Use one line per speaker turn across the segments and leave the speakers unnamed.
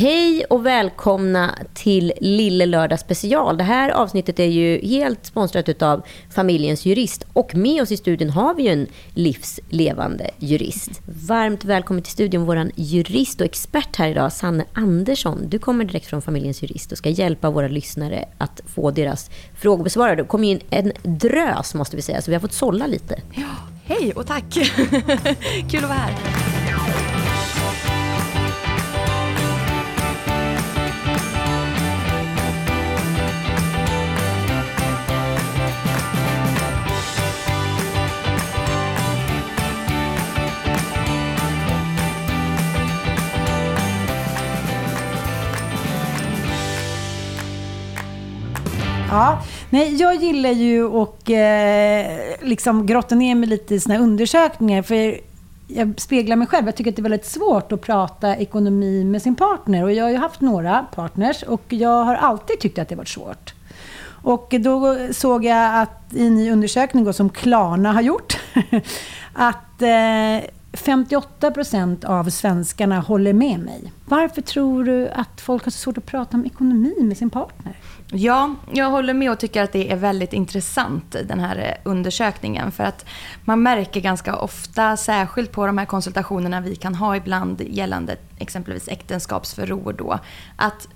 Hej och välkomna till Lille Lördag special. Det här avsnittet är ju helt sponsrat av Familjens Jurist. Och med oss i studion har vi ju en livslevande jurist. Varmt välkommen till studion vår jurist och expert här idag, Sanne Andersson. Du kommer direkt från Familjens Jurist och ska hjälpa våra lyssnare att få deras frågor besvarade. Det kom in en drös måste vi säga, så vi har fått sålla lite.
Ja, hej och tack! Kul att vara här.
Ja, nej, jag gillar ju att eh, liksom grotta ner mig lite i såna undersökningar. För jag speglar mig själv. Jag tycker att det är väldigt svårt att prata ekonomi med sin partner. Och jag har ju haft några partners och jag har alltid tyckt att det varit svårt. Och då såg jag att i en ny undersökning som Klarna har gjort att eh, 58 procent av svenskarna håller med mig. Varför tror du att folk har så svårt att prata om ekonomi med sin partner?
Ja, jag håller med och tycker att det är väldigt intressant, den här eh, undersökningen. För att man märker ganska ofta, särskilt på de här konsultationerna vi kan ha ibland gällande exempelvis äktenskapsförord då, att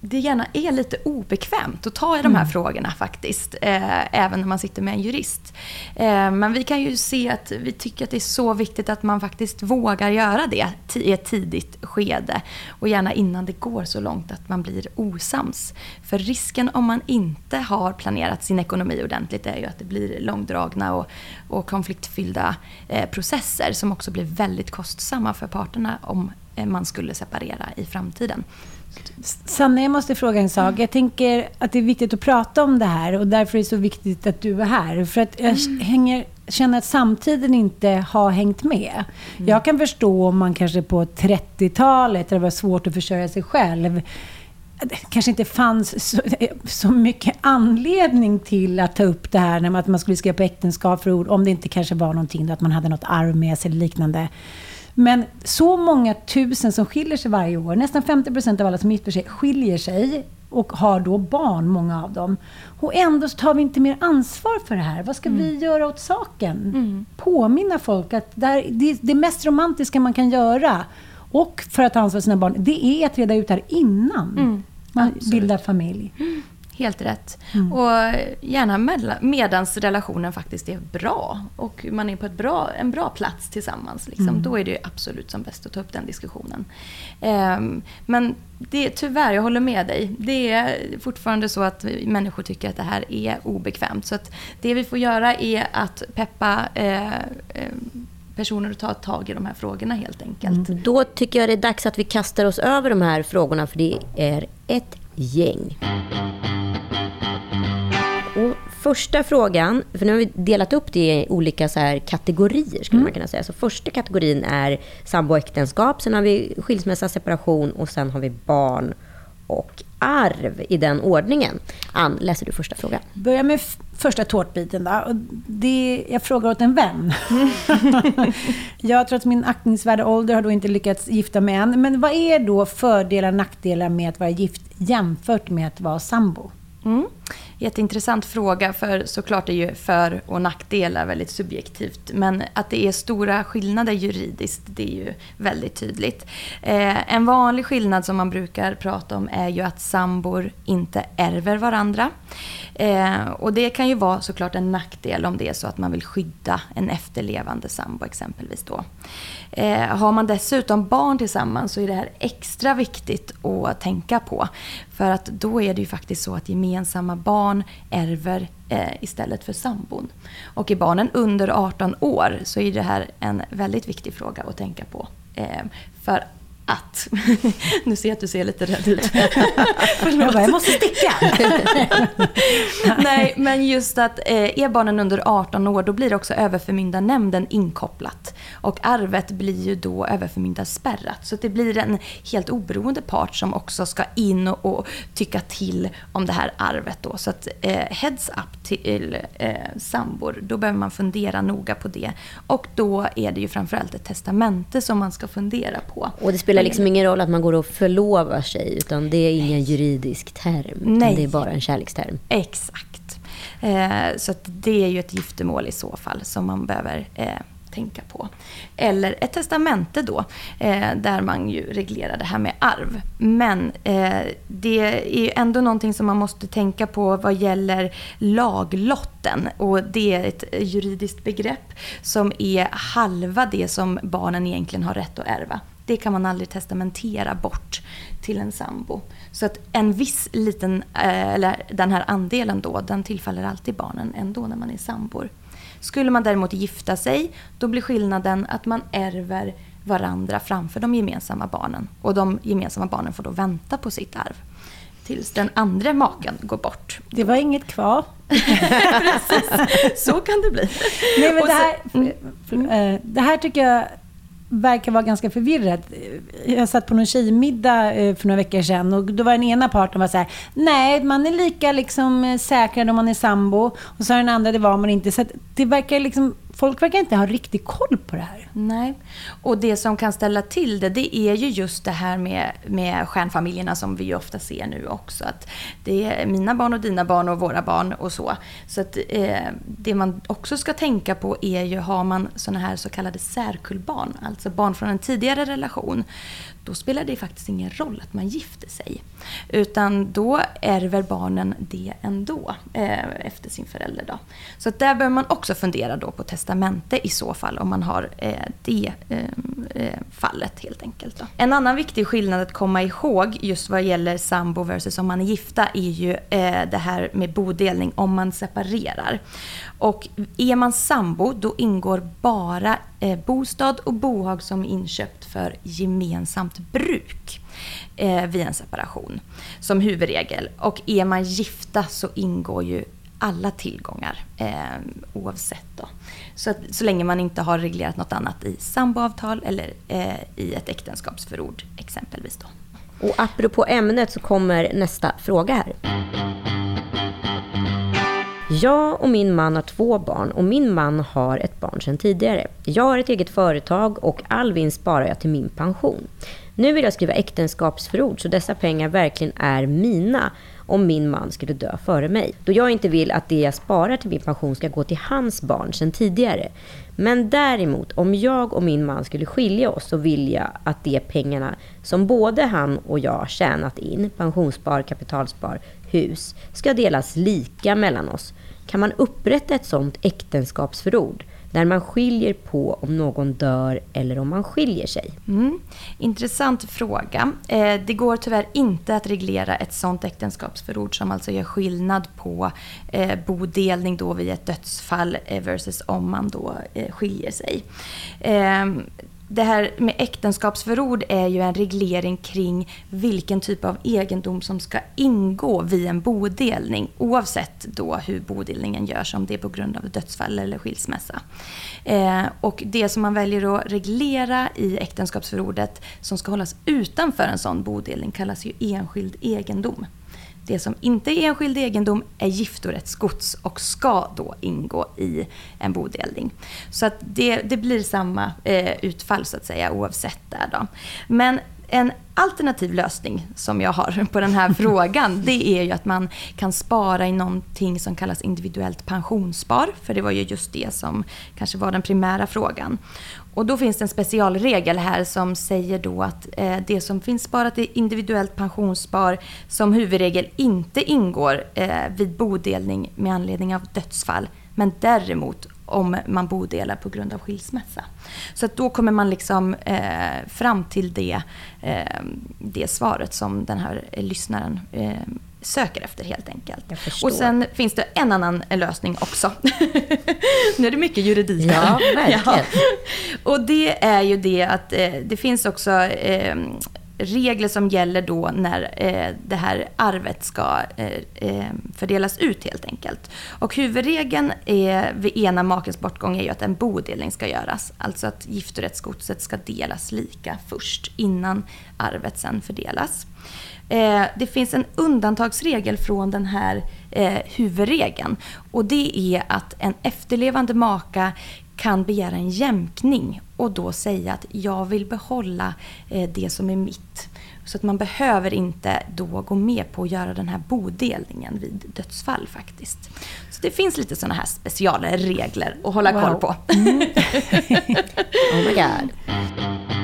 det gärna är lite obekvämt att ta i de här mm. frågorna faktiskt. Eh, även när man sitter med en jurist. Eh, men vi kan ju se att vi tycker att det är så viktigt att man faktiskt vågar göra det i ett tidigt skede. Och gärna innan det går så långt att man blir osams. För risken om man inte har planerat sin ekonomi ordentligt är ju att det blir långdragna och, och konfliktfyllda eh, processer som också blir väldigt kostsamma för parterna om eh, man skulle separera i framtiden.
Sanne, jag måste fråga en sak. Jag tänker att det är viktigt att prata om det här och därför är det så viktigt att du är här. För att jag mm. hänger, känner att samtiden inte har hängt med. Mm. Jag kan förstå om man kanske på 30-talet, där det var svårt att försörja sig själv, det kanske inte fanns så, så, mycket anledning till att ta upp det här, att man skulle skriva på äktenskap för ord, om det inte kanske var någonting, att man hade något arv med sig eller liknande. Men så många tusen som skiljer sig varje år, nästan 50 procent av alla som gifter sig skiljer sig och har då barn, många av dem. Och ändå tar vi inte mer ansvar för det här. Vad ska mm. vi göra åt saken? Mm. Påminna folk att det, här, det, det mest romantiska man kan göra, och för att ta ansvar för sina barn, det är att reda ut det här innan mm. man Absolut. bildar familj.
Helt rätt. Mm. Och gärna medans relationen faktiskt är bra och man är på ett bra, en bra plats tillsammans. Liksom. Mm. Då är det absolut som bäst att ta upp den diskussionen. Um, men det, tyvärr, jag håller med dig. Det är fortfarande så att människor tycker att det här är obekvämt. Så att det vi får göra är att peppa eh, eh, personer att ta tag i de här frågorna helt enkelt.
Mm. Då tycker jag det är dags att vi kastar oss över de här frågorna för det är ett gäng. Första frågan, för nu har vi delat upp det i olika så här kategorier. skulle mm. man kunna säga. Så första kategorin är samboäktenskap, sen har vi skilsmässa, separation och sen har vi barn och arv i den ordningen. Ann, läser du första frågan?
Börja med första tårtbiten då. Det, jag frågar åt en vän. jag tror att min aktningsvärda ålder har då inte lyckats gifta mig än. Men vad är då fördelar och nackdelar med att vara gift jämfört med att vara sambo?
Mm. Jätteintressant fråga, för såklart är ju för och nackdelar väldigt subjektivt. Men att det är stora skillnader juridiskt, det är ju väldigt tydligt. Eh, en vanlig skillnad som man brukar prata om är ju att sambor inte ärver varandra. Eh, och det kan ju vara såklart en nackdel om det är så att man vill skydda en efterlevande sambo exempelvis då. Eh, har man dessutom barn tillsammans så är det här extra viktigt att tänka på. För att då är det ju faktiskt så att gemensamma barn ärver eh, istället för sambon. Och är barnen under 18 år så är det här en väldigt viktig fråga att tänka på. Eh, för att... nu ser jag att du ser lite rädd ut.
jag bara, jag måste sticka.
Nej, men just att eh, är barnen under 18 år då blir också överförmyndarnämnden inkopplat. Och arvet blir ju då överförmyndarspärrat. Så det blir en helt oberoende part som också ska in och, och tycka till om det här arvet. Då. Så att eh, heads up till eh, sambor, då behöver man fundera noga på det. Och då är det ju framförallt ett testamente som man ska fundera på.
Och det spelar spelar liksom ingen roll att man går och förlovar sig, utan det är ingen juridisk term. Nej. Det är bara en kärleksterm.
Exakt. Eh, så det är ju ett giftermål i så fall som man behöver eh, tänka på. Eller ett testamente då, eh, där man ju reglerar det här med arv. Men eh, det är ju ändå någonting som man måste tänka på vad gäller laglotten. Och det är ett juridiskt begrepp som är halva det som barnen egentligen har rätt att ärva. Det kan man aldrig testamentera bort till en sambo. Så att en viss liten, eh, eller den här andelen då, den tillfaller alltid barnen ändå när man är sambor. Skulle man däremot gifta sig, då blir skillnaden att man ärver varandra framför de gemensamma barnen. Och de gemensamma barnen får då vänta på sitt arv tills den andra maken går bort.
Det var inget kvar.
Precis, så kan det bli.
Nej, men det, här, mm. Eh, det här tycker jag verkar vara ganska förvirrad. Jag satt på någon tjejmiddag eh, för några veckor sedan och då var den ena parten var så här, nej, man är lika liksom eh, säkrad om man är sambo. Och så den andra, det var man inte. Så det verkar liksom folk verkar inte ha riktig koll på det här.
Nej, och det som kan ställa till det, det är ju just det här med, med stjärnfamiljerna som vi ju ofta ser nu också. Att det är mina barn och dina barn och våra barn och så. Så att eh, det man också ska tänka på är ju, har man sådana här så kallade särkullbarn, alltså barn från en tidigare relation, då spelar det faktiskt ingen roll att man gifter sig. Utan då ärver barnen det ändå eh, efter sin förälder. Då. Så att där behöver man också fundera då på testamente i så fall om man har eh, det eh, eh, fallet helt enkelt. Då. En annan viktig skillnad att komma ihåg just vad gäller sambo versus om man är gifta är ju eh, det här med bodelning om man separerar. Och är man sambo då ingår bara eh, bostad och bohag som är inköpt för gemensamt bruk eh, vid en separation som huvudregel. Och är man gifta så ingår ju alla tillgångar eh, oavsett. Då. Så, att, så länge man inte har reglerat något annat i samboavtal eller eh, i ett äktenskapsförord exempelvis. Då.
Och apropå ämnet så kommer nästa fråga här. Jag och min man har två barn och min man har ett barn sedan tidigare. Jag har ett eget företag och all vinst sparar jag till min pension. Nu vill jag skriva äktenskapsförord så dessa pengar verkligen är mina om min man skulle dö före mig. Då jag inte vill att det jag sparar till min pension ska gå till hans barn sedan tidigare. Men däremot, om jag och min man skulle skilja oss så vill jag att de pengarna som både han och jag tjänat in, pensionsspar, kapitalspar, hus, ska delas lika mellan oss. Kan man upprätta ett sådant äktenskapsförord? där man skiljer på om någon dör eller om man skiljer sig?
Mm. Intressant fråga. Eh, det går tyvärr inte att reglera ett sådant äktenskapsförord som alltså gör skillnad på eh, bodelning då vid ett dödsfall eh, versus om man då eh, skiljer sig. Ehm, det här med äktenskapsförord är ju en reglering kring vilken typ av egendom som ska ingå vid en bodelning. Oavsett då hur bodelningen görs, om det är på grund av dödsfall eller skilsmässa. Eh, och det som man väljer att reglera i äktenskapsförordet som ska hållas utanför en sån bodelning kallas ju enskild egendom. Det som inte är enskild egendom är giftorättsgods och ska då ingå i en bodelning. Så att det, det blir samma eh, utfall så att säga oavsett där då. Men en alternativ lösning som jag har på den här frågan, det är ju att man kan spara i någonting som kallas individuellt pensionsspar. För det var ju just det som kanske var den primära frågan. Och då finns det en specialregel här som säger då att eh, det som finns sparat i individuellt pensionsspar som huvudregel inte ingår eh, vid bodelning med anledning av dödsfall. Men däremot om man bodelar på grund av skilsmässa. Så att då kommer man liksom eh, fram till det, eh, det svaret som den här eh, lyssnaren eh, söker efter helt enkelt. Och sen finns det en annan lösning också. nu är det mycket juridik
Ja, verkligen. Ja.
Och det är ju det att eh, det finns också eh, regler som gäller då när eh, det här arvet ska eh, eh, fördelas ut helt enkelt. Och huvudregeln är, vid ena makens bortgång är ju att en bodelning ska göras. Alltså att giftorättsgodset ska delas lika först innan arvet sen fördelas. Eh, det finns en undantagsregel från den här eh, huvudregeln. Och det är att en efterlevande maka kan begära en jämkning och då säga att jag vill behålla eh, det som är mitt. Så att man behöver inte då gå med på att göra den här bodelningen vid dödsfall faktiskt. Så det finns lite sådana här specialregler att hålla wow. koll på. Mm.
oh my god.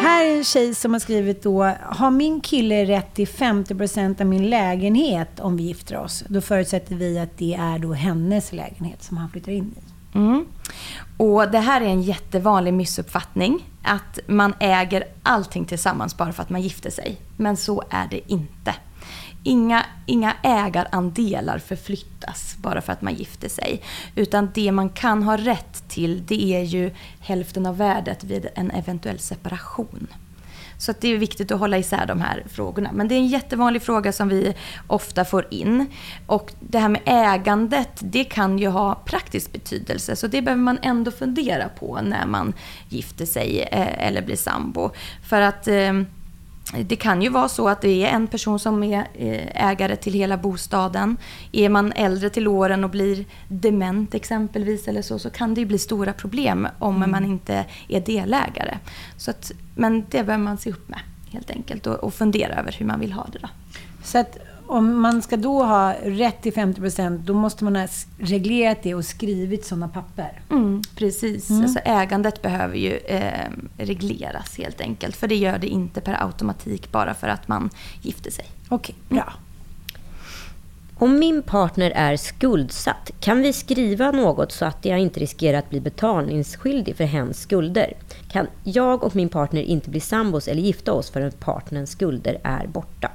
Här är en tjej som har skrivit då, har min kille rätt till 50% av min lägenhet om vi gifter oss? Då förutsätter vi att det är då hennes lägenhet som han flyttar in i.
Mm. Och det här är en jättevanlig missuppfattning. Att man äger allting tillsammans bara för att man gifter sig. Men så är det inte. Inga, inga ägarandelar förflyttas bara för att man gifter sig. Utan det man kan ha rätt till det är ju hälften av värdet vid en eventuell separation. Så det är viktigt att hålla isär de här frågorna. Men det är en jättevanlig fråga som vi ofta får in. Och det här med ägandet, det kan ju ha praktisk betydelse. Så det behöver man ändå fundera på när man gifter sig eh, eller blir sambo. För att eh, det kan ju vara så att det är en person som är eh, ägare till hela bostaden. Är man äldre till åren och blir dement exempelvis eller så, så kan det ju bli stora problem om mm. man inte är delägare. Så att, men det behöver man se upp med helt enkelt och, och fundera över hur man vill ha det. Då.
Så att om man ska då ha rätt till 50% då måste man ha reglerat det och skrivit sådana papper.
Mm, precis. Mm. Alltså ägandet behöver ju eh, regleras helt enkelt. För det gör det inte per automatik bara för att man gifter sig.
Okej, okay, bra.
Om min partner är skuldsatt, kan vi skriva något så att jag inte riskerar att bli betalningsskyldig för hens skulder? Kan jag och min partner inte bli sambos eller gifta oss förrän partnerns skulder är borta?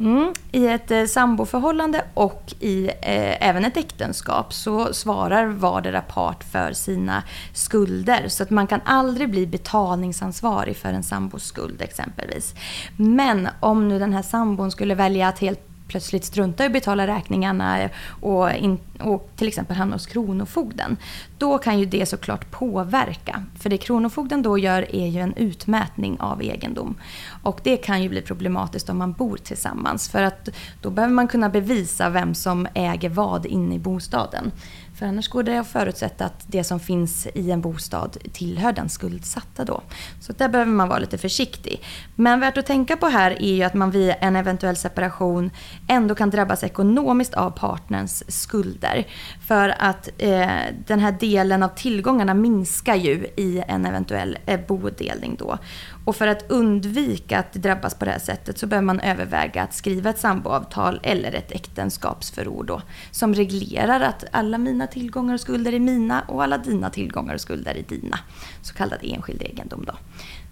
Mm. I ett eh, samboförhållande och i eh, även ett äktenskap så svarar vardera part för sina skulder. Så att man kan aldrig bli betalningsansvarig för en sambos skuld exempelvis. Men om nu den här sambon skulle välja att helt plötsligt struntar i att betala räkningarna och, in, och till exempel hamnar hos Kronofogden. Då kan ju det såklart påverka. För det Kronofogden då gör är ju en utmätning av egendom. Och det kan ju bli problematiskt om man bor tillsammans. För att då behöver man kunna bevisa vem som äger vad inne i bostaden. För annars går det att förutsätta att det som finns i en bostad tillhör den skuldsatta då. Så där behöver man vara lite försiktig. Men värt att tänka på här är ju att man vid en eventuell separation ändå kan drabbas ekonomiskt av partnerns skulder. För att eh, den här delen av tillgångarna minskar ju i en eventuell eh, bodelning då. Och för att undvika att drabbas på det här sättet så behöver man överväga att skriva ett samboavtal eller ett äktenskapsförord då, som reglerar att alla mina tillgångar och skulder är mina och alla dina tillgångar och skulder är dina. Så kallad enskild egendom då.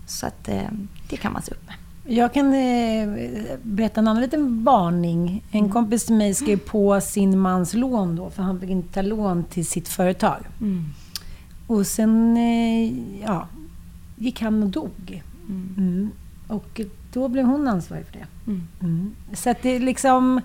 Så att eh, det kan man se upp med.
Jag kan eh, berätta en annan liten varning. En mm. kompis till mig skrev på sin mans lån då, för han fick inte ta lån till sitt företag. Mm. Och sen eh, ja, gick han och dog. Mm. mm. Och då blev hon ansvarig för det. Mm. mm. Så att det liksom...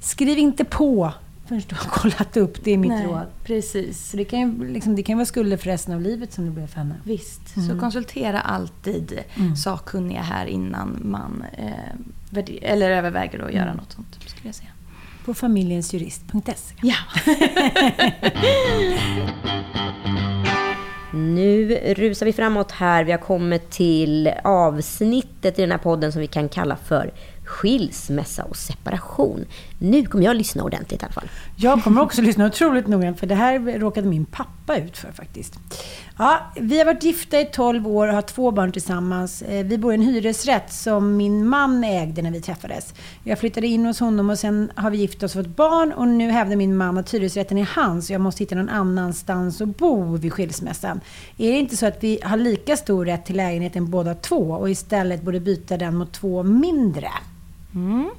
Skriv inte på förrän du har kollat upp. Det är mitt Nej, råd.
Precis.
Det kan ju liksom, det kan vara skulder för resten av livet som det blev för henne.
Visst. Mm. Så konsultera alltid mm. sakkunniga här innan man eh, eller överväger att göra mm. något sånt. Skulle jag säga.
På familjensjurist.se.
Ja.
Nu rusar vi framåt här. Vi har kommit till avsnittet i den här podden som vi kan kalla för skilsmässa och separation. Nu kommer jag lyssna ordentligt i alla fall.
Jag kommer också lyssna otroligt noga för det här råkade min pappa ut för faktiskt. Ja, vi har varit gifta i 12 år och har två barn tillsammans. Eh, vi bor i en hyresrätt som min man ägde när vi träffades. Jag flyttade in hos honom och sen har vi gift oss och fått barn och nu hävdar min man att hyresrätten är hans och jag måste hitta någon annanstans att bo vid skilsmässan. Är det inte så att vi har lika stor rätt till lägenheten båda två och istället borde byta den mot två mindre?
Mm.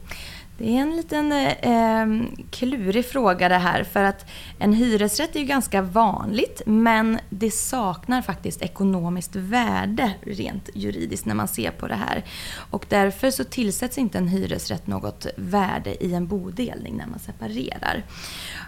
Det är en liten eh, klurig fråga det här. För att en hyresrätt är ju ganska vanligt men det saknar faktiskt ekonomiskt värde rent juridiskt när man ser på det här. Och därför så tillsätts inte en hyresrätt något värde i en bodelning när man separerar.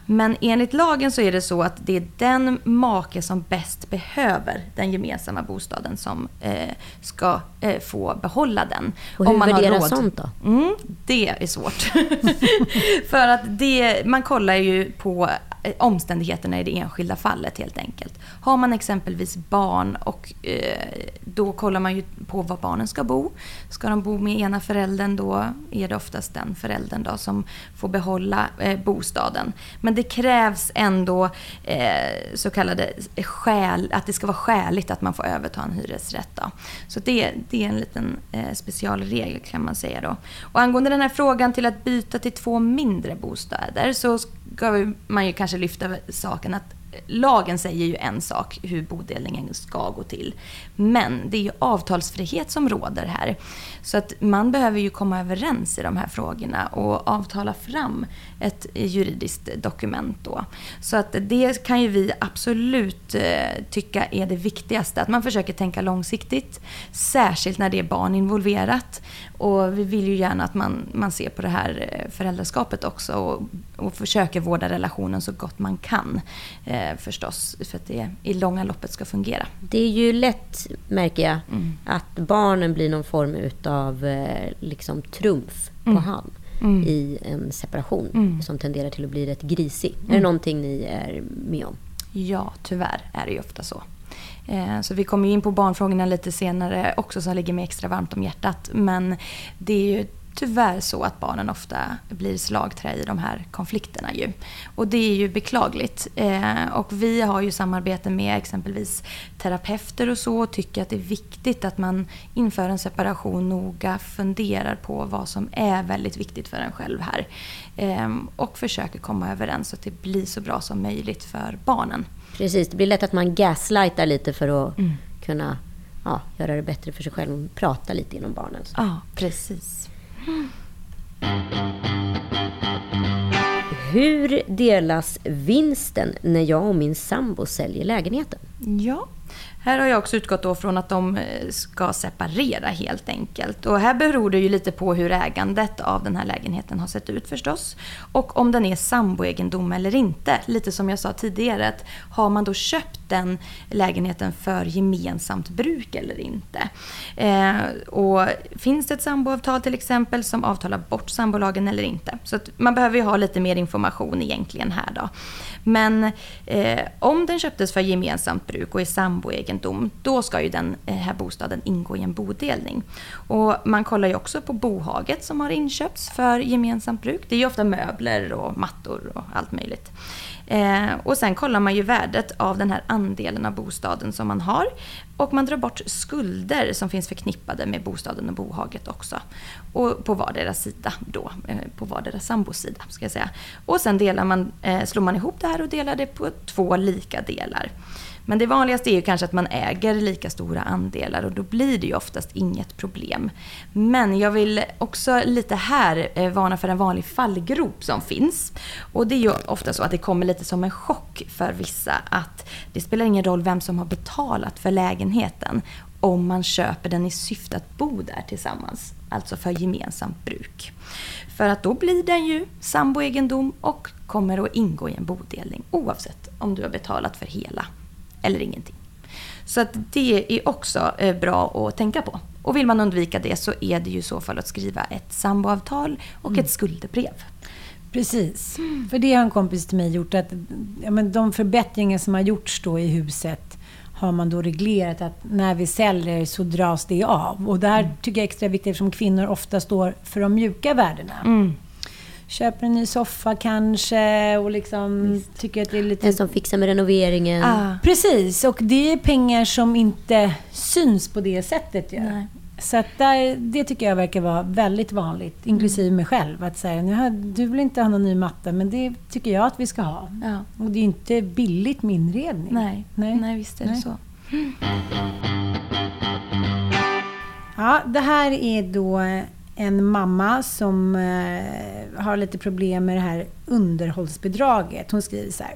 Men enligt lagen så är det så att det är den make som bäst behöver den gemensamma bostaden som eh, ska eh, få behålla den.
Och hur om man värderas sånt då?
Mm, det är svårt. För att det, man kollar ju på Eh, omständigheterna i det enskilda fallet helt enkelt. Har man exempelvis barn och eh, då kollar man ju på var barnen ska bo. Ska de bo med ena föräldern då är det oftast den föräldern då som får behålla eh, bostaden. Men det krävs ändå eh, så kallade skäl, att det ska vara skäligt att man får överta en hyresrätt. Då. Så det, det är en liten eh, specialregel kan man säga då. Och angående den här frågan till att byta till två mindre bostäder så ska man ju kanske lyfta saken att lagen säger ju en sak, hur bodelningen ska gå till. Men det är ju avtalsfrihet som råder här. Så att man behöver ju komma överens i de här frågorna och avtala fram ett juridiskt dokument då. Så att det kan ju vi absolut eh, tycka är det viktigaste, att man försöker tänka långsiktigt. Särskilt när det är barn involverat. Och vi vill ju gärna att man, man ser på det här eh, föräldraskapet också och, och försöker vårda relationen så gott man kan. Eh, förstås, för att det i långa loppet ska fungera.
Det är ju lätt, märker jag, mm. att barnen blir någon form av eh, liksom, trumf på mm. hand mm. i en separation mm. som tenderar till att bli rätt grisig. Är det mm. någonting ni är med om?
Ja, tyvärr är det ju ofta så. Eh, så vi kommer in på barnfrågorna lite senare också som ligger mig extra varmt om hjärtat. Men det är ju tyvärr så att barnen ofta blir slagträ i de här konflikterna. Ju. Och det är ju beklagligt. Eh, och vi har ju samarbete med exempelvis terapeuter och så och tycker att det är viktigt att man inför en separation noga funderar på vad som är väldigt viktigt för en själv här. Eh, och försöker komma överens så att det blir så bra som möjligt för barnen.
Precis, det blir lätt att man gaslightar lite för att mm. kunna ja, göra det bättre för sig själv och prata lite inom barnen.
Ja, precis.
Hur delas vinsten när jag och min sambo säljer lägenheten?
Ja, här har jag också utgått då från att de eh, ska separera helt enkelt. Och här beror det ju lite på hur ägandet av den här lägenheten har sett ut förstås. Och om den är samboegendom eller inte. Lite som jag sa tidigare, att har man då köpt den lägenheten för gemensamt bruk eller inte? Eh, och finns det ett samboavtal till exempel som avtalar bort sambolagen eller inte? Så man behöver ju ha lite mer information egentligen här då. Men eh, om den köptes för gemensamt bruk och är samboegendom, då ska ju den eh, här bostaden ingå i en bodelning. Och man kollar ju också på bohaget som har inköpts för gemensamt bruk. Det är ju ofta möbler och mattor och allt möjligt. Eh, och sen kollar man ju värdet av den här andelen av bostaden som man har. Och man drar bort skulder som finns förknippade med bostaden och bohaget också. Och på vardera sida då, eh, på vardera sambosida ska jag säga. Och sen delar man, eh, slår man ihop det här och delar det på två lika delar. Men det vanligaste är ju kanske att man äger lika stora andelar och då blir det ju oftast inget problem. Men jag vill också lite här eh, varna för en vanlig fallgrop som finns. Och det är ju ofta så att det kommer lite som en chock för vissa att det spelar ingen roll vem som har betalat för lägenheten om man köper den i syfte att bo där tillsammans, alltså för gemensamt bruk. För att då blir den ju samboegendom och kommer att ingå i en bodelning oavsett om du har betalat för hela eller ingenting. Så att det är också eh, bra att tänka på. Och vill man undvika det så är det ju i så fall att skriva ett samboavtal och mm. ett skuldebrev.
Precis. Mm. För det har en kompis till mig gjort. att ja, men De förbättringar som har gjorts då i huset har man då reglerat att när vi säljer så dras det av. Och det här mm. tycker jag är extra viktigt eftersom kvinnor ofta står för de mjuka värdena. Mm köper en ny soffa kanske och liksom Visst. tycker att det är lite...
En som fixar med renoveringen.
Ah. Precis, och det är pengar som inte syns på det sättet. Ja. Så att där, det tycker jag verkar vara väldigt vanligt, inklusive mig själv. Att säga, nu du vill inte ha någon ny matta, men det tycker jag att vi ska ha. Ja. Och det är inte billigt med inredning.
Nej, Nej. Nej visst är det Nej. så.
Ja, det här är då en mamma som eh, har lite problem med det här underhållsbidraget. Hon skriver så här.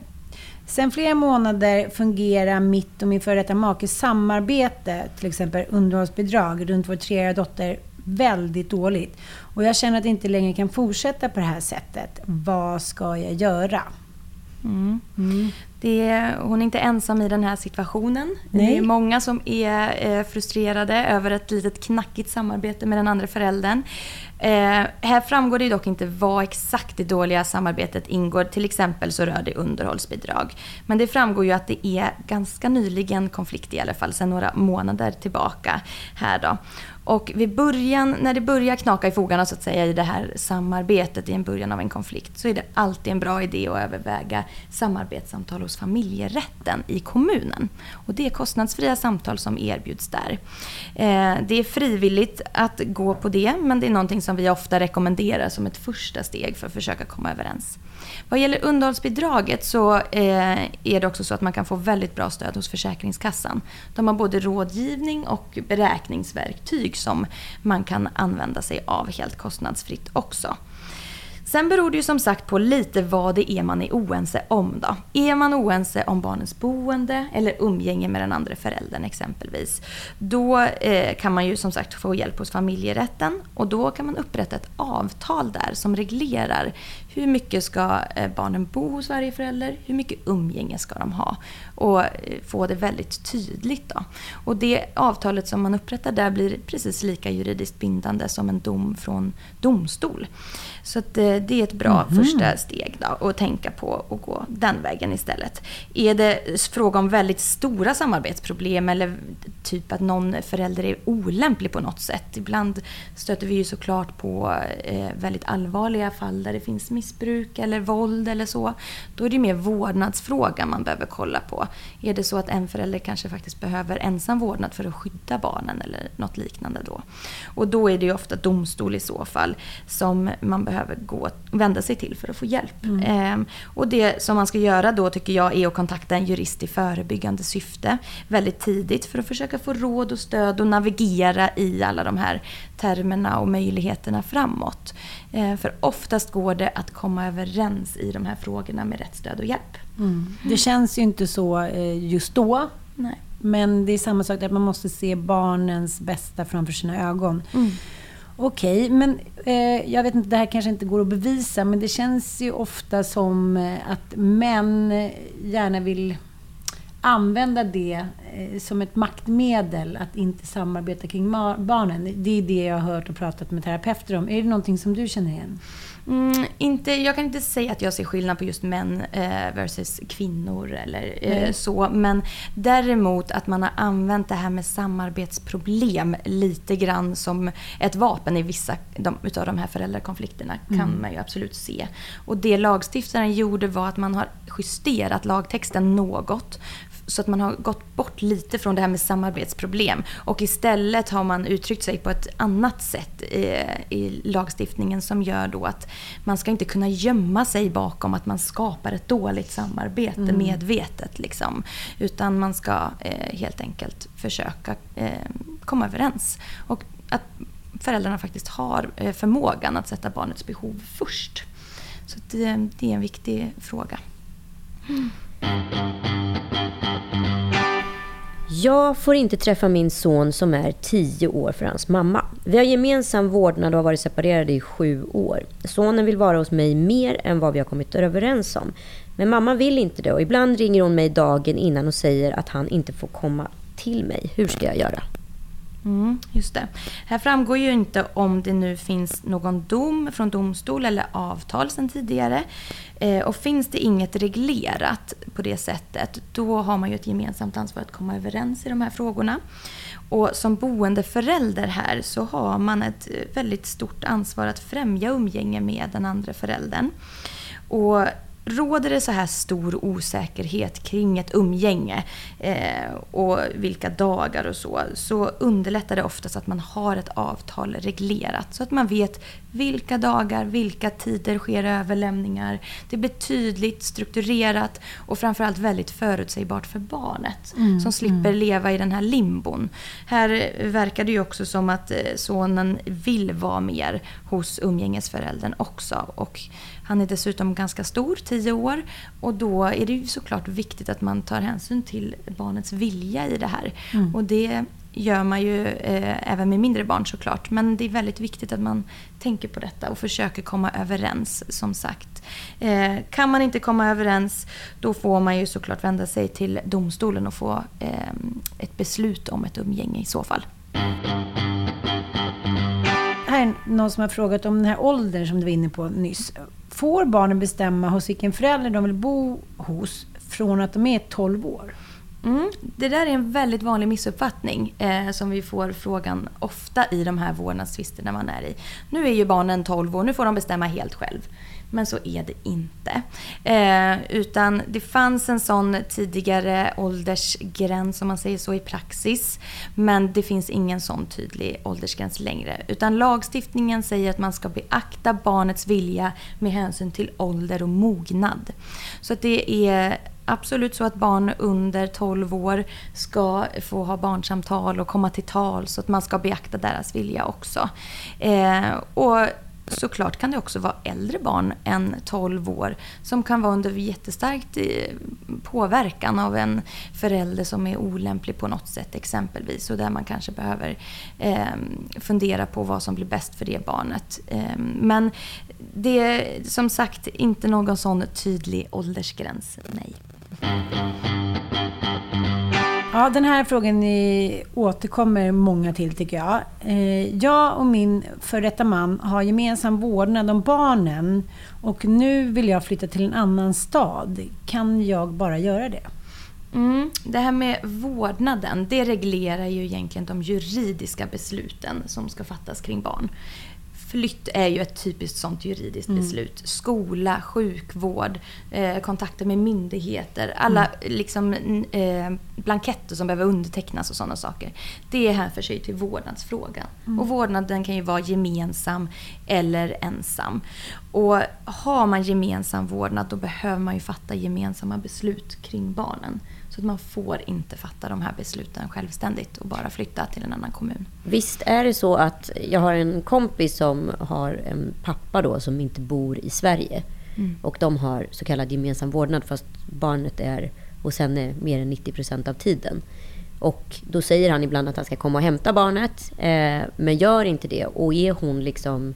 Sen flera månader fungerar mitt och min före detta makes samarbete, till exempel underhållsbidrag, runt vår treåriga dotter väldigt dåligt. Och jag känner att jag inte längre kan fortsätta på det här sättet. Vad ska jag göra?
Mm. Mm. Det, hon är inte ensam i den här situationen.
Nej.
Det är många som är eh, frustrerade över ett litet knackigt samarbete med den andra föräldern. Eh, här framgår det dock inte vad exakt det dåliga samarbetet ingår. Till exempel så rör det underhållsbidrag. Men det framgår ju att det är ganska nyligen konflikt i alla fall, sedan några månader tillbaka. här då. Och vid början, när det börjar knaka i fogarna så att säga i det här samarbetet i en början av en konflikt så är det alltid en bra idé att överväga samarbetssamtal hos familjerätten i kommunen. Och det är kostnadsfria samtal som erbjuds där. Eh, det är frivilligt att gå på det men det är någonting som vi ofta rekommenderar som ett första steg för att försöka komma överens. Vad gäller underhållsbidraget så eh, är det också så att man kan få väldigt bra stöd hos Försäkringskassan. De har både rådgivning och beräkningsverktyg som man kan använda sig av helt kostnadsfritt också. Sen beror det ju som sagt på lite vad det är man är oense om då. Är man oense om barnens boende eller umgänge med den andra föräldern exempelvis. Då eh, kan man ju som sagt få hjälp hos familjerätten och då kan man upprätta ett avtal där som reglerar hur mycket ska eh, barnen bo hos varje förälder, hur mycket umgänge ska de ha och eh, få det väldigt tydligt. Då. Och det avtalet som man upprättar där blir precis lika juridiskt bindande som en dom från domstol. Så eh, det är ett bra mm. första steg då, att tänka på och gå den vägen istället. Är det fråga om väldigt stora samarbetsproblem eller typ att någon förälder är olämplig på något sätt. Ibland stöter vi ju såklart på väldigt allvarliga fall där det finns missbruk eller våld eller så. Då är det mer vårdnadsfrågan man behöver kolla på. Är det så att en förälder kanske faktiskt behöver ensam vårdnad för att skydda barnen eller något liknande då. Och då är det ju ofta domstol i så fall som man behöver gå, vända sig till för att få hjälp. Mm. Ehm, och det som man ska göra då tycker jag är att kontakta en jurist i förebyggande syfte väldigt tidigt för att försöka få råd och stöd och navigera i alla de här termerna och möjligheterna framåt. Ehm, för oftast går det att komma överens i de här frågorna med rätt stöd och hjälp.
Mm. Det känns ju inte så eh, just då.
Nej.
Men det är samma sak, att man måste se barnens bästa framför sina ögon.
Mm.
Okej, okay, men eh, jag vet inte, det här kanske inte går att bevisa, men det känns ju ofta som eh, att män gärna vill använda det eh, som ett maktmedel att inte samarbeta kring barnen. Det är det jag har hört och pratat med terapeuter om. Är det någonting som du känner igen?
Mm, inte, jag kan inte säga att jag ser skillnad på just män eh, versus kvinnor eller eh, så. Men däremot att man har använt det här med samarbetsproblem lite grann som ett vapen i vissa de, utav de här föräldrakonflikterna mm. kan man ju absolut se. Och det lagstiftaren gjorde var att man har justerat lagtexten något så att man har gått bort lite från det här med samarbetsproblem. Och istället har man uttryckt sig på ett annat sätt i, i lagstiftningen som gör då att man ska inte kunna gömma sig bakom att man skapar ett dåligt samarbete mm. medvetet. Liksom. Utan man ska eh, helt enkelt försöka eh, komma överens. Och att föräldrarna faktiskt har eh, förmågan att sätta barnets behov först. Så det, det är en viktig fråga. Mm.
Jag får inte träffa min son som är tio år för hans mamma. Vi har gemensam vårdnad och har varit separerade i sju år. Sonen vill vara hos mig mer än vad vi har kommit överens om. Men mamma vill inte det och ibland ringer hon mig dagen innan och säger att han inte får komma till mig. Hur ska jag göra?
Mm, just det. Här framgår ju inte om det nu finns någon dom från domstol eller avtal sedan tidigare. Eh, och finns det inget reglerat på det sättet, då har man ju ett gemensamt ansvar att komma överens i de här frågorna. Och som boendeförälder här så har man ett eh, väldigt stort ansvar att främja umgänge med den andra föräldern. Och råder det så här stor osäkerhet kring ett umgänge eh, och vilka dagar och så, så underlättar det oftast att man har ett avtal reglerat. Så att man vet vilka dagar, vilka tider sker överlämningar. Det blir tydligt, strukturerat och framförallt väldigt förutsägbart för barnet. Mm, som slipper mm. leva i den här limbon. Här verkar det ju också som att eh, sonen vill vara mer hos umgängesföräldern också. Och han är dessutom ganska stor, 10 år. Och då är det ju såklart viktigt att man tar hänsyn till barnets vilja i det här. Mm. Och det gör man ju eh, även med mindre barn såklart. Men det är väldigt viktigt att man tänker på detta och försöker komma överens som sagt. Eh, kan man inte komma överens då får man ju såklart vända sig till domstolen och få eh, ett beslut om ett umgänge i så fall.
Här någon som har frågat om den här åldern som du var inne på nyss. Får barnen bestämma hos vilken förälder de vill bo hos från att de är 12 år?
Mm. Det där är en väldigt vanlig missuppfattning eh, som vi får frågan ofta i de här vårdnadstvisterna man är i. Nu är ju barnen 12 år, nu får de bestämma helt själv. Men så är det inte. Eh, utan det fanns en sån tidigare åldersgräns, om man säger så, i praxis. Men det finns ingen sån tydlig åldersgräns längre. Utan lagstiftningen säger att man ska beakta barnets vilja med hänsyn till ålder och mognad. Så att det är absolut så att barn under 12 år ska få ha barnsamtal och komma till tal så att man ska beakta deras vilja också. Eh, och såklart kan det också vara äldre barn än 12 år som kan vara under jättestarkt eh, påverkan av en förälder som är olämplig på något sätt exempelvis och där man kanske behöver eh, fundera på vad som blir bäst för det barnet. Eh, men det är som sagt inte någon sån tydlig åldersgräns, nej.
Ja, den här frågan återkommer många till tycker jag. Eh, jag och min före detta man har gemensam vårdnad om barnen och nu vill jag flytta till en annan stad. Kan jag bara göra det?
Mm, det här med vårdnaden, det reglerar ju egentligen de juridiska besluten som ska fattas kring barn. Flytt är ju ett typiskt sånt juridiskt mm. beslut. Skola, sjukvård, eh, kontakter med myndigheter. Alla mm. liksom, eh, blanketter som behöver undertecknas och sådana saker. Det hänför sig till vårdnadsfrågan. Mm. Och vårdnaden kan ju vara gemensam eller ensam. Och har man gemensam vårdnad då behöver man ju fatta gemensamma beslut kring barnen. Så att man får inte fatta de här besluten självständigt och bara flytta till en annan kommun.
Visst är det så att jag har en kompis som har en pappa då som inte bor i Sverige. Mm. Och de har så kallad gemensam vårdnad fast barnet är hos henne mer än 90 procent av tiden. Och då säger han ibland att han ska komma och hämta barnet, eh, men gör inte det. Och är hon liksom...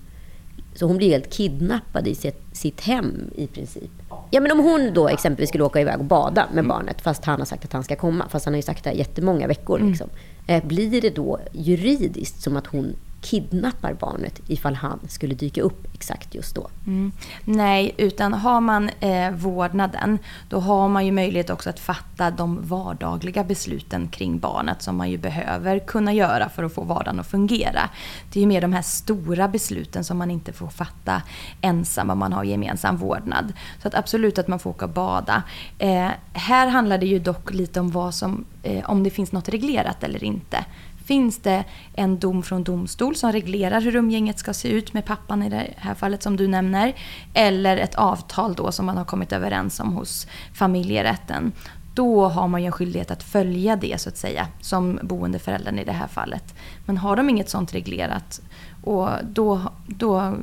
Så hon blir helt kidnappad i sitt, sitt hem i princip. Ja, men om hon då exempelvis skulle åka iväg och bada med mm. barnet fast han har sagt att han ska komma, fast han har ju sagt det jättemånga veckor. Mm. Liksom. Eh, blir det då juridiskt som att hon kidnappar barnet ifall han skulle dyka upp exakt just då.
Mm. Nej, utan har man eh, vårdnaden då har man ju möjlighet också att fatta de vardagliga besluten kring barnet som man ju behöver kunna göra för att få vardagen att fungera. Det är ju mer de här stora besluten som man inte får fatta ensam om man har gemensam vårdnad. Så att absolut att man får åka och bada. Eh, här handlar det ju dock lite om vad som, eh, om det finns något reglerat eller inte. Finns det en dom från domstol som reglerar hur umgänget ska se ut med pappan i det här fallet som du nämner, eller ett avtal då som man har kommit överens om hos familjerätten, då har man ju en skyldighet att följa det så att säga, som boendeföräldern i det här fallet. Men har de inget sånt reglerat, och då, då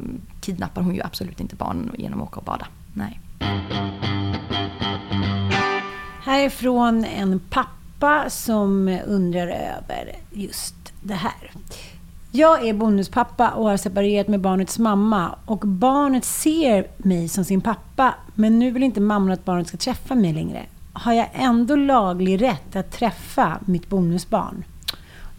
kidnappar hon ju absolut inte barnen genom att åka och bada. Nej.
Härifrån en pappa pappa som undrar över just det här. Jag är bonuspappa och har separerat med barnets mamma och barnet ser mig som sin pappa men nu vill inte mamman att barnet ska träffa mig längre. Har jag ändå laglig rätt att träffa mitt bonusbarn?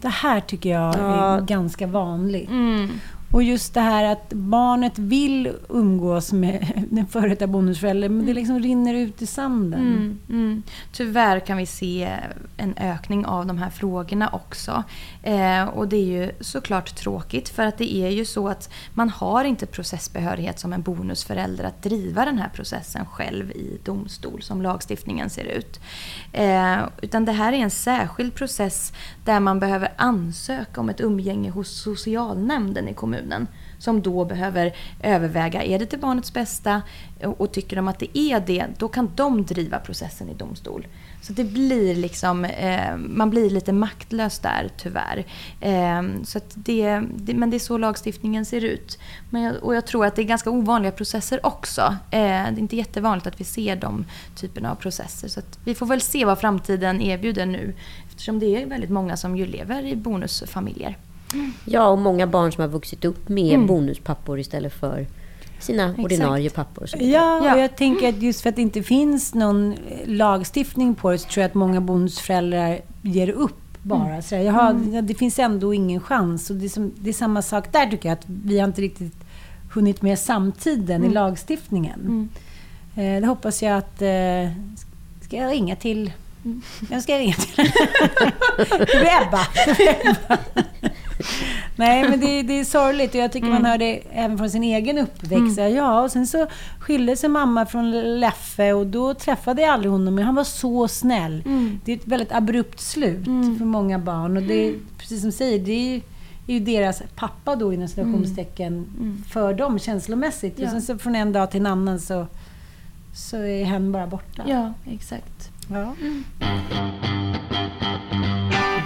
Det här tycker jag är ja. ganska vanligt. Mm. Och just det här att barnet vill umgås med den före detta bonusföräldern, men det liksom rinner ut i sanden. Mm,
mm. Tyvärr kan vi se en ökning av de här frågorna också. Eh, och det är ju såklart tråkigt, för att det är ju så att man har inte processbehörighet som en bonusförälder att driva den här processen själv i domstol, som lagstiftningen ser ut. Eh, utan det här är en särskild process där man behöver ansöka om ett umgänge hos socialnämnden i kommunen kommunen som då behöver överväga, är det till barnets bästa? Och tycker de att det är det, då kan de driva processen i domstol. Så det blir liksom, eh, man blir lite maktlös där tyvärr. Eh, så det, det, men det är så lagstiftningen ser ut. Men jag, och jag tror att det är ganska ovanliga processer också. Eh, det är inte jättevanligt att vi ser de typerna av processer. Så vi får väl se vad framtiden erbjuder nu. Eftersom det är väldigt många som ju lever i bonusfamiljer.
Ja, och många barn som har vuxit upp med mm. bonuspappor istället för sina Exakt. ordinarie pappor.
Ja, och jag tänker att just för att det inte finns någon lagstiftning på det så tror jag att många bonusföräldrar ger upp bara. Mm. Så jag har, mm. Det finns ändå ingen chans. Och det är, som, det är, samma sak där tycker jag, att vi har inte riktigt hunnit med samtiden mm. i lagstiftningen. Mm. Eh, det hoppas jag att... Eh, ska jag ringa till... Mm. Jag ska ringa till... det blir Ebba. Nej, men det, det är sorgligt och jag tycker mm. man hör det även från sin egen uppväxt. Mm. Ja, och sen så skilde sig mamma från Leffe och då träffade jag aldrig honom, men han var så snäll. Mm. Det är ett väldigt abrupt slut mm. för många barn och det är, precis som du säger, det är är ju deras pappa då inom citationstecken mm. mm. för dem känslomässigt. Ja. Och sen så från en dag till en annan så, så är hen bara borta.
Ja, exakt. Ja.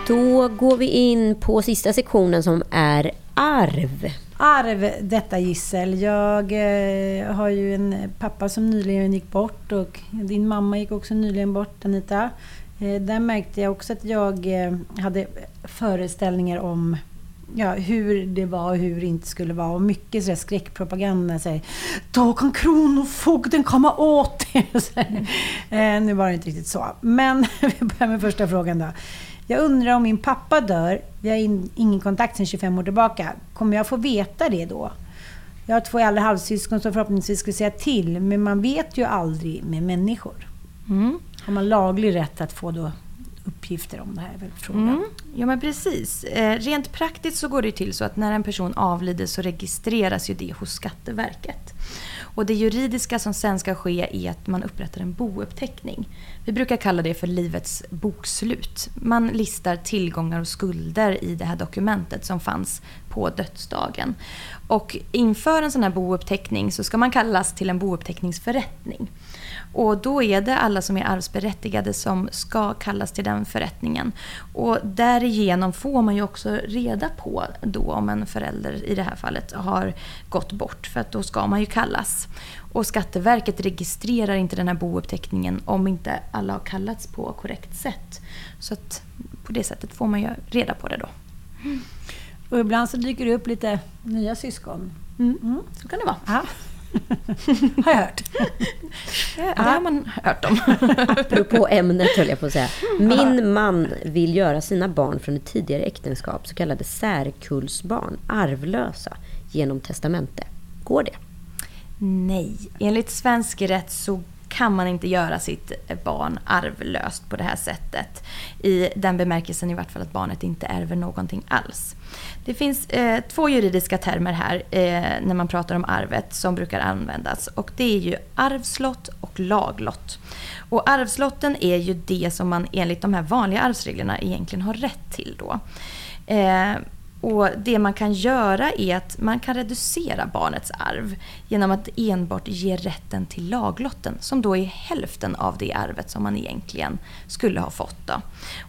Då går vi in på sista sektionen som är arv.
Arv, detta gissel. Jag eh, har ju en pappa som nyligen gick bort och din mamma gick också nyligen bort, Anita. Eh, där märkte jag också att jag eh, hade föreställningar om ja, hur det var och hur det inte skulle vara. Och mycket sådär skräckpropaganda. Såhär, Då kan kronofogden komma åt er. Mm. Eh, nu var det inte riktigt så. Men vi börjar med första frågan då. Jag undrar om min pappa dör, vi har in, ingen kontakt sedan 25 år tillbaka, kommer jag få veta det då? Jag har två äldre halvsyskon som förhoppningsvis skulle säga till, men man vet ju aldrig med människor. Mm. Har man laglig rätt att få då uppgifter om det här? Är frågan. Mm.
Ja, men precis. Eh, rent praktiskt så går det till så att när en person avlider så registreras ju det hos Skatteverket. Och det juridiska som sen ska ske är att man upprättar en bouppteckning. Vi brukar kalla det för livets bokslut. Man listar tillgångar och skulder i det här dokumentet som fanns på dödsdagen. Och inför en sån här bouppteckning så ska man kallas till en bouppteckningsförrättning. Och då är det alla som är arvsberättigade som ska kallas till den förrättningen. Och därigenom får man ju också reda på då om en förälder i det här fallet har gått bort. För att då ska man ju kallas. Och Skatteverket registrerar inte den här bouppteckningen om inte alla har kallats på korrekt sätt. Så att på det sättet får man ju reda på det då.
Och ibland så dyker det upp lite nya syskon.
Mm. Mm. Så kan det vara. Ja.
har jag hört.
Ja, det har man hört om.
Apropå ämnet höll jag på att säga. Min man vill göra sina barn från ett tidigare äktenskap, så kallade särkullsbarn, arvlösa genom testamente. Går det?
Nej. Enligt svensk rätt så kan man inte göra sitt barn arvlöst på det här sättet. I den bemärkelsen i vart fall att barnet inte ärver någonting alls. Det finns eh, två juridiska termer här eh, när man pratar om arvet som brukar användas. Och det är ju arvslott och laglott. Och arvslotten är ju det som man enligt de här vanliga arvsreglerna egentligen har rätt till då. Eh, och det man kan göra är att man kan reducera barnets arv genom att enbart ge rätten till laglotten som då är hälften av det arvet som man egentligen skulle ha fått. Då.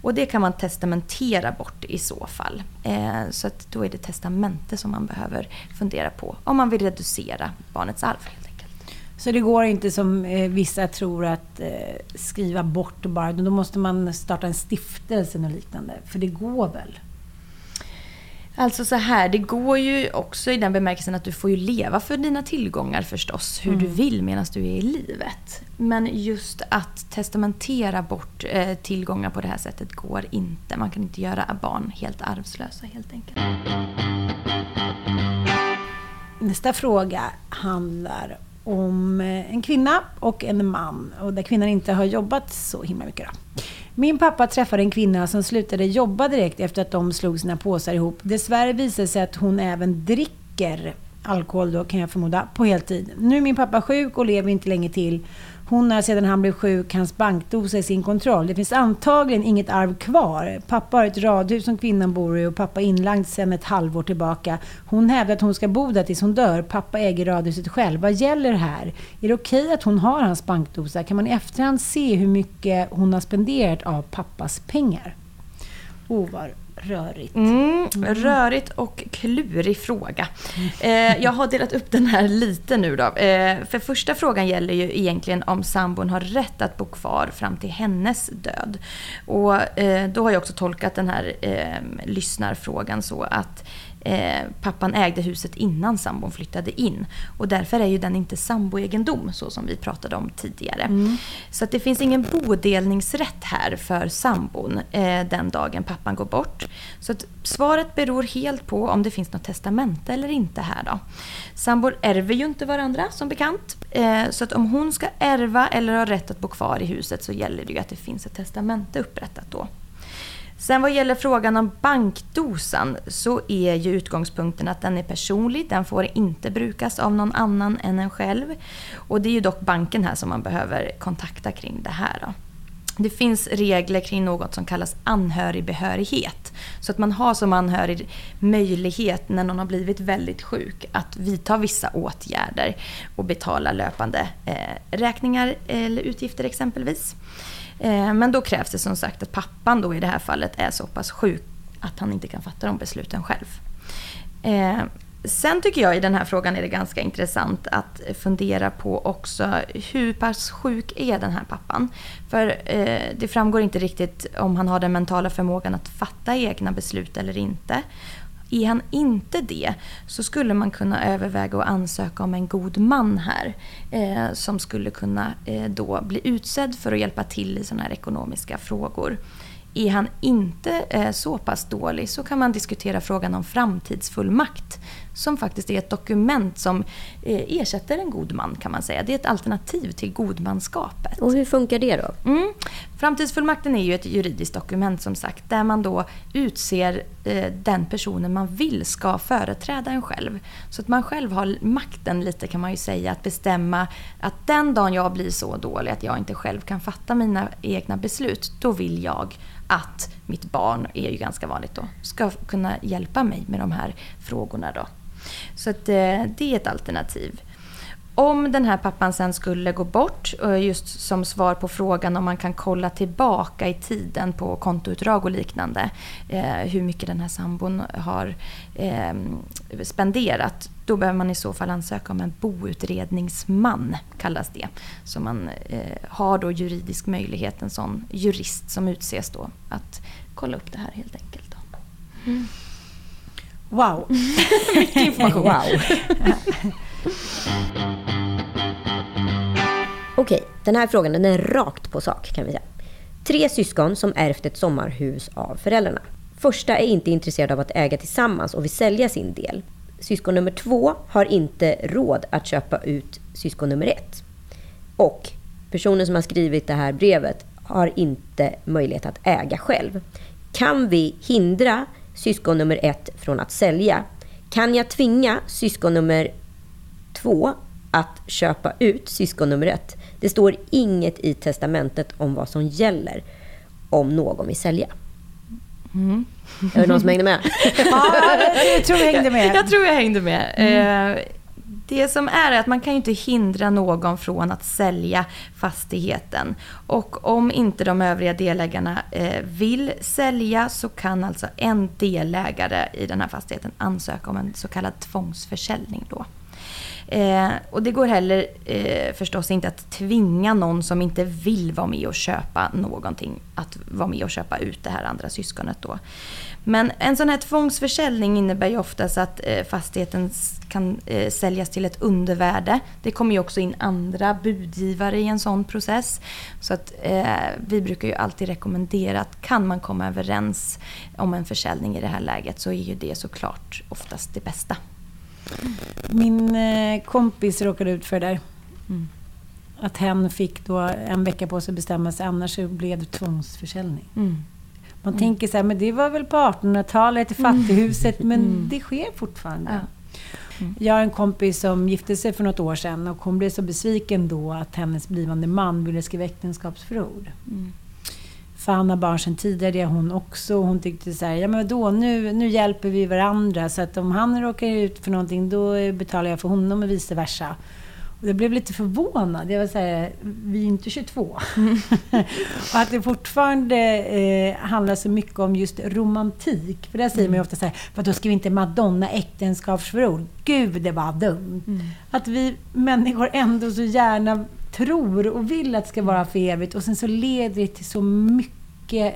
Och det kan man testamentera bort i så fall. Eh, så att då är det testamente som man behöver fundera på om man vill reducera barnets arv. Helt enkelt.
Så det går inte som eh, vissa tror att eh, skriva bort bara, då måste man starta en stiftelse och liknande. För det går väl?
Alltså så här, det går ju också i den bemärkelsen att du får ju leva för dina tillgångar förstås, hur mm. du vill medan du är i livet. Men just att testamentera bort eh, tillgångar på det här sättet går inte. Man kan inte göra barn helt arvslösa helt enkelt.
Nästa fråga handlar om eh, en kvinna och en man och där kvinnan inte har jobbat så himla mycket. Då. Min pappa träffade en kvinna som slutade jobba direkt efter att de slog sina påsar ihop. Dessvärre visade det sig att hon även dricker alkohol då kan jag förmoda, på heltid. Nu är min pappa sjuk och lever inte länge till. Hon har sedan han blev sjuk hans bankdosa i sin kontroll. Det finns antagligen inget arv kvar. Pappa har ett radhus som kvinnan bor i och pappa är inlagd sedan ett halvår tillbaka. Hon hävdar att hon ska bo där tills hon dör. Pappa äger radhuset själv. Vad gäller här? Är det okej okay att hon har hans bankdosa? Kan man i efterhand se hur mycket hon har spenderat av pappas pengar? Oh, vad rörigt.
Mm, rörigt och klurig fråga. Eh, jag har delat upp den här lite nu då. Eh, för första frågan gäller ju egentligen om sambon har rätt att bo kvar fram till hennes död. Och eh, då har jag också tolkat den här eh, lyssnarfrågan så att eh, pappan ägde huset innan sambon flyttade in. Och därför är ju den inte samboegendom så som vi pratade om tidigare. Mm. Så att det finns ingen bodelningsrätt här för sambon eh, den dagen pappan går bort. Så att svaret beror helt på om det finns något testamente eller inte här då. Sambor ärver ju inte varandra som bekant. Eh, så att om hon ska ärva eller ha rätt att bo kvar i huset så gäller det ju att det finns ett testamente upprättat då. Sen vad gäller frågan om bankdosan så är ju utgångspunkten att den är personlig. Den får inte brukas av någon annan än en själv. Och det är ju dock banken här som man behöver kontakta kring det här. Då. Det finns regler kring något som kallas anhörigbehörighet. Så att man har som anhörig möjlighet när någon har blivit väldigt sjuk att vidta vissa åtgärder och betala löpande eh, räkningar eller utgifter exempelvis. Eh, men då krävs det som sagt att pappan då i det här fallet är så pass sjuk att han inte kan fatta de besluten själv. Eh, sen tycker jag i den här frågan är det ganska intressant att fundera på också hur pass sjuk är den här pappan? För eh, det framgår inte riktigt om han har den mentala förmågan att fatta egna beslut eller inte. Är han inte det så skulle man kunna överväga att ansöka om en god man här. Eh, som skulle kunna eh, då bli utsedd för att hjälpa till i sådana här ekonomiska frågor. Är han inte eh, så pass dålig så kan man diskutera frågan om framtidsfullmakt som faktiskt är ett dokument som eh, ersätter en god man kan man säga. Det är ett alternativ till godmanskapet.
Och hur funkar det då?
Mm. Framtidsfullmakten är ju ett juridiskt dokument som sagt där man då utser eh, den personen man vill ska företräda en själv. Så att man själv har makten lite kan man ju säga att bestämma att den dagen jag blir så dålig att jag inte själv kan fatta mina egna beslut, då vill jag att mitt barn, är ju ganska vanligt då, ska kunna hjälpa mig med de här frågorna då. Så att, eh, det är ett alternativ. Om den här pappan sen skulle gå bort, eh, just som svar på frågan om man kan kolla tillbaka i tiden på kontoutdrag och liknande, eh, hur mycket den här sambon har ehm, spenderat, då behöver man i så fall ansöka om en boutredningsman, kallas det. Så man har då juridisk möjlighet, en sån jurist som utses då, att kolla upp det här helt enkelt. Mm.
Wow!
Mycket information.
wow. Okej, den här frågan den är rakt på sak kan vi säga. Tre syskon som ärvt ett sommarhus av föräldrarna. Första är inte intresserad av att äga tillsammans och vill sälja sin del. Syskon nummer två har inte råd att köpa ut syskon nummer ett. Och personen som har skrivit det här brevet har inte möjlighet att äga själv. Kan vi hindra syskon nummer ett från att sälja? Kan jag tvinga syskon nummer två att köpa ut syskon nummer ett? Det står inget i testamentet om vad som gäller om någon vill sälja. Mm. Är det någon som hängde med?
ja, jag tror jag hängde med.
Jag tror jag hängde med. Mm. Eh, det som är är att man kan ju inte hindra någon från att sälja fastigheten. Och om inte de övriga delägarna eh, vill sälja så kan alltså en delägare i den här fastigheten ansöka om en så kallad tvångsförsäljning. Då. Eh, och det går heller eh, förstås inte att tvinga någon som inte vill vara med och köpa någonting att vara med och köpa ut det här andra syskonet då. Men en sån här tvångsförsäljning innebär ju oftast att eh, fastigheten kan eh, säljas till ett undervärde. Det kommer ju också in andra budgivare i en sån process. Så att eh, vi brukar ju alltid rekommendera att kan man komma överens om en försäljning i det här läget så är ju det såklart oftast det bästa.
Min eh, kompis råkade ut för det där. Mm. Att hen fick då en vecka på sig att bestämma sig, annars så blev det tvångsförsäljning. Mm. Man mm. tänker så här, men det var väl på 1800-talet i fattighuset, men mm. det sker fortfarande. Ja. Mm. Jag har en kompis som gifte sig för något år sedan och hon blev så besviken då att hennes blivande man ville skriva äktenskapsförord. Mm. För han har barn sedan tidigare, det har hon också. Hon tyckte så här, ja men då nu, nu hjälper vi varandra. Så att om han råkar ut för någonting, då betalar jag för honom och vice versa. Och jag blev lite förvånad. Jag var så här, vi är inte 22. Mm. och att det fortfarande eh, handlar så mycket om just romantik. För där säger mm. man ju ofta så här, vadå ska vi inte Madonna äktenskapsförord? Gud, det var dumt. Mm. Att vi människor ändå så gärna tror och vill att det ska vara för evigt och sen så leder det till så mycket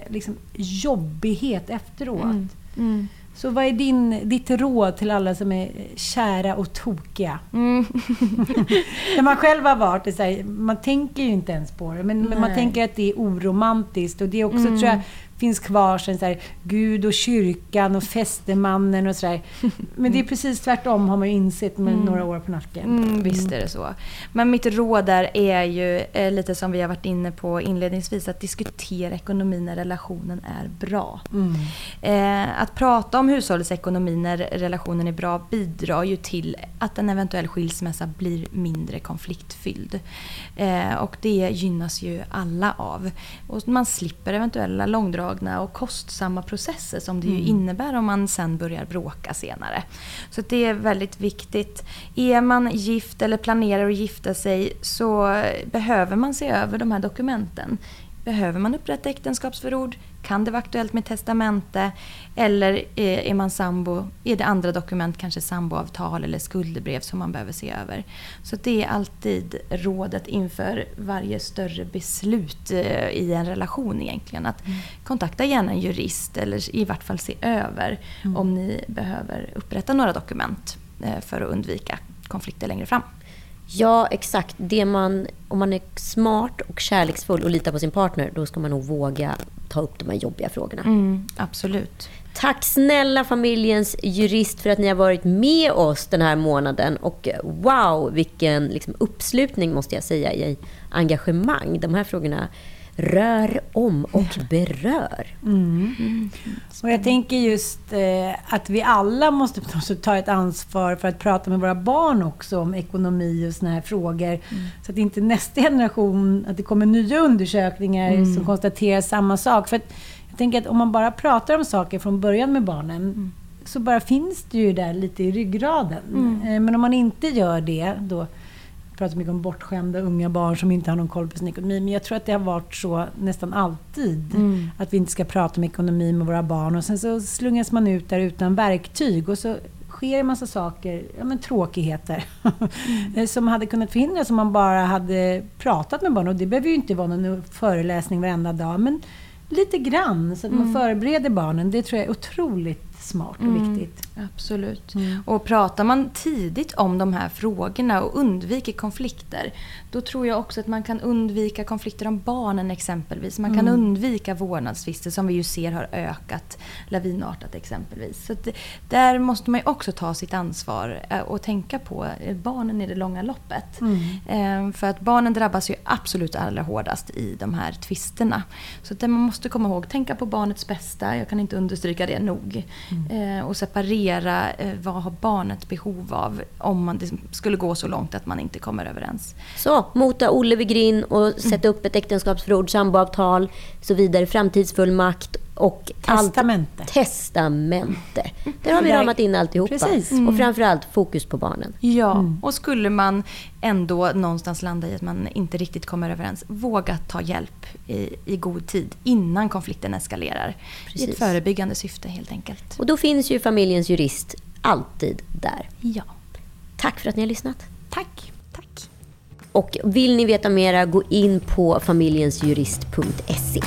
liksom, jobbighet efteråt. Mm. Mm. Så vad är din, ditt råd till alla som är kära och tokiga? Mm. När man själv har varit det, så här, man tänker ju inte ens på det, men, men, man tänker att det är oromantiskt. Och det är också, mm. tror jag, finns kvar sen så här, Gud och kyrkan och fästemannen och sådär. Men det är precis tvärtom har man ju insett med mm. några år på nacken.
Mm, visst är det så. Men mitt råd där är ju eh, lite som vi har varit inne på inledningsvis, att diskutera ekonomi när relationen är bra. Mm. Eh, att prata om hushållets ekonomi när relationen är bra bidrar ju till att en eventuell skilsmässa blir mindre konfliktfylld. Eh, och det gynnas ju alla av. Och man slipper eventuella långdragna och kostsamma processer som det ju mm. innebär om man sen börjar bråka senare. Så det är väldigt viktigt. Är man gift eller planerar att gifta sig så behöver man se över de här dokumenten. Behöver man upprätta äktenskapsförord? Kan det vara aktuellt med testamente? Eller eh, är man sambo, är det andra dokument, kanske samboavtal eller skuldebrev som man behöver se över? Så det är alltid rådet inför varje större beslut eh, i en relation egentligen. Att mm. kontakta gärna en jurist eller i vart fall se över mm. om ni behöver upprätta några dokument eh, för att undvika konflikter längre fram.
Ja, exakt. Det man, om man är smart och kärleksfull och litar på sin partner, då ska man nog våga ta upp de här jobbiga frågorna.
Mm, absolut.
Tack snälla familjens jurist för att ni har varit med oss den här månaden. Och wow, vilken liksom, uppslutning måste jag säga i engagemang. De här frågorna rör om och berör. Mm.
Mm. Och jag tänker just eh, att vi alla måste ta ett ansvar för att prata med våra barn också om ekonomi och såna här frågor. Mm. Så att inte nästa generation, att det kommer nya undersökningar mm. som konstaterar samma sak. För jag tänker att om man bara pratar om saker från början med barnen mm. så bara finns det ju där lite i ryggraden. Mm. Eh, men om man inte gör det, då pratar mycket om bortskämda unga barn som inte har någon koll på sin ekonomi. Men jag tror att det har varit så nästan alltid. Mm. Att vi inte ska prata om ekonomi med våra barn. Och sen så slungas man ut där utan verktyg. Och så sker en massa saker, ja, men tråkigheter, mm. som hade kunnat förhindras om man bara hade pratat med barn. Och det behöver ju inte vara någon föreläsning varenda dag. Men lite grann, så att man mm. förbereder barnen. Det tror jag är otroligt smart och mm, viktigt.
Absolut. Mm. Och pratar man tidigt om de här frågorna och undviker konflikter, då tror jag också att man kan undvika konflikter om barnen exempelvis. Man kan mm. undvika vårdnadstvister som vi ju ser har ökat lavinartat exempelvis. Så det, där måste man ju också ta sitt ansvar eh, och tänka på eh, barnen i det långa loppet. Mm. Ehm, för att barnen drabbas ju absolut allra hårdast i de här tvisterna. Så det man måste komma ihåg, tänka på barnets bästa. Jag kan inte understryka det nog. Mm. Eh, och separera eh, vad har barnet behov av om man, det skulle gå så långt att man inte kommer överens.
Så, mota Olle vid grind och mm. sätta upp ett äktenskapsförord, samboavtal, så vidare, framtidsfullmakt och
testamente.
Allt, testamente. Där har vi ramat in alltihopa. Precis. Mm. Och framförallt fokus på barnen.
Ja, mm. och skulle man ändå någonstans landa i att man inte riktigt kommer överens, våga ta hjälp i, i god tid innan konflikten eskalerar. Precis. I ett förebyggande syfte helt enkelt.
Och då finns ju familjens jurist alltid där.
Ja.
Tack för att ni har lyssnat.
Tack. Tack.
Och vill ni veta mera, gå in på familjensjurist.se.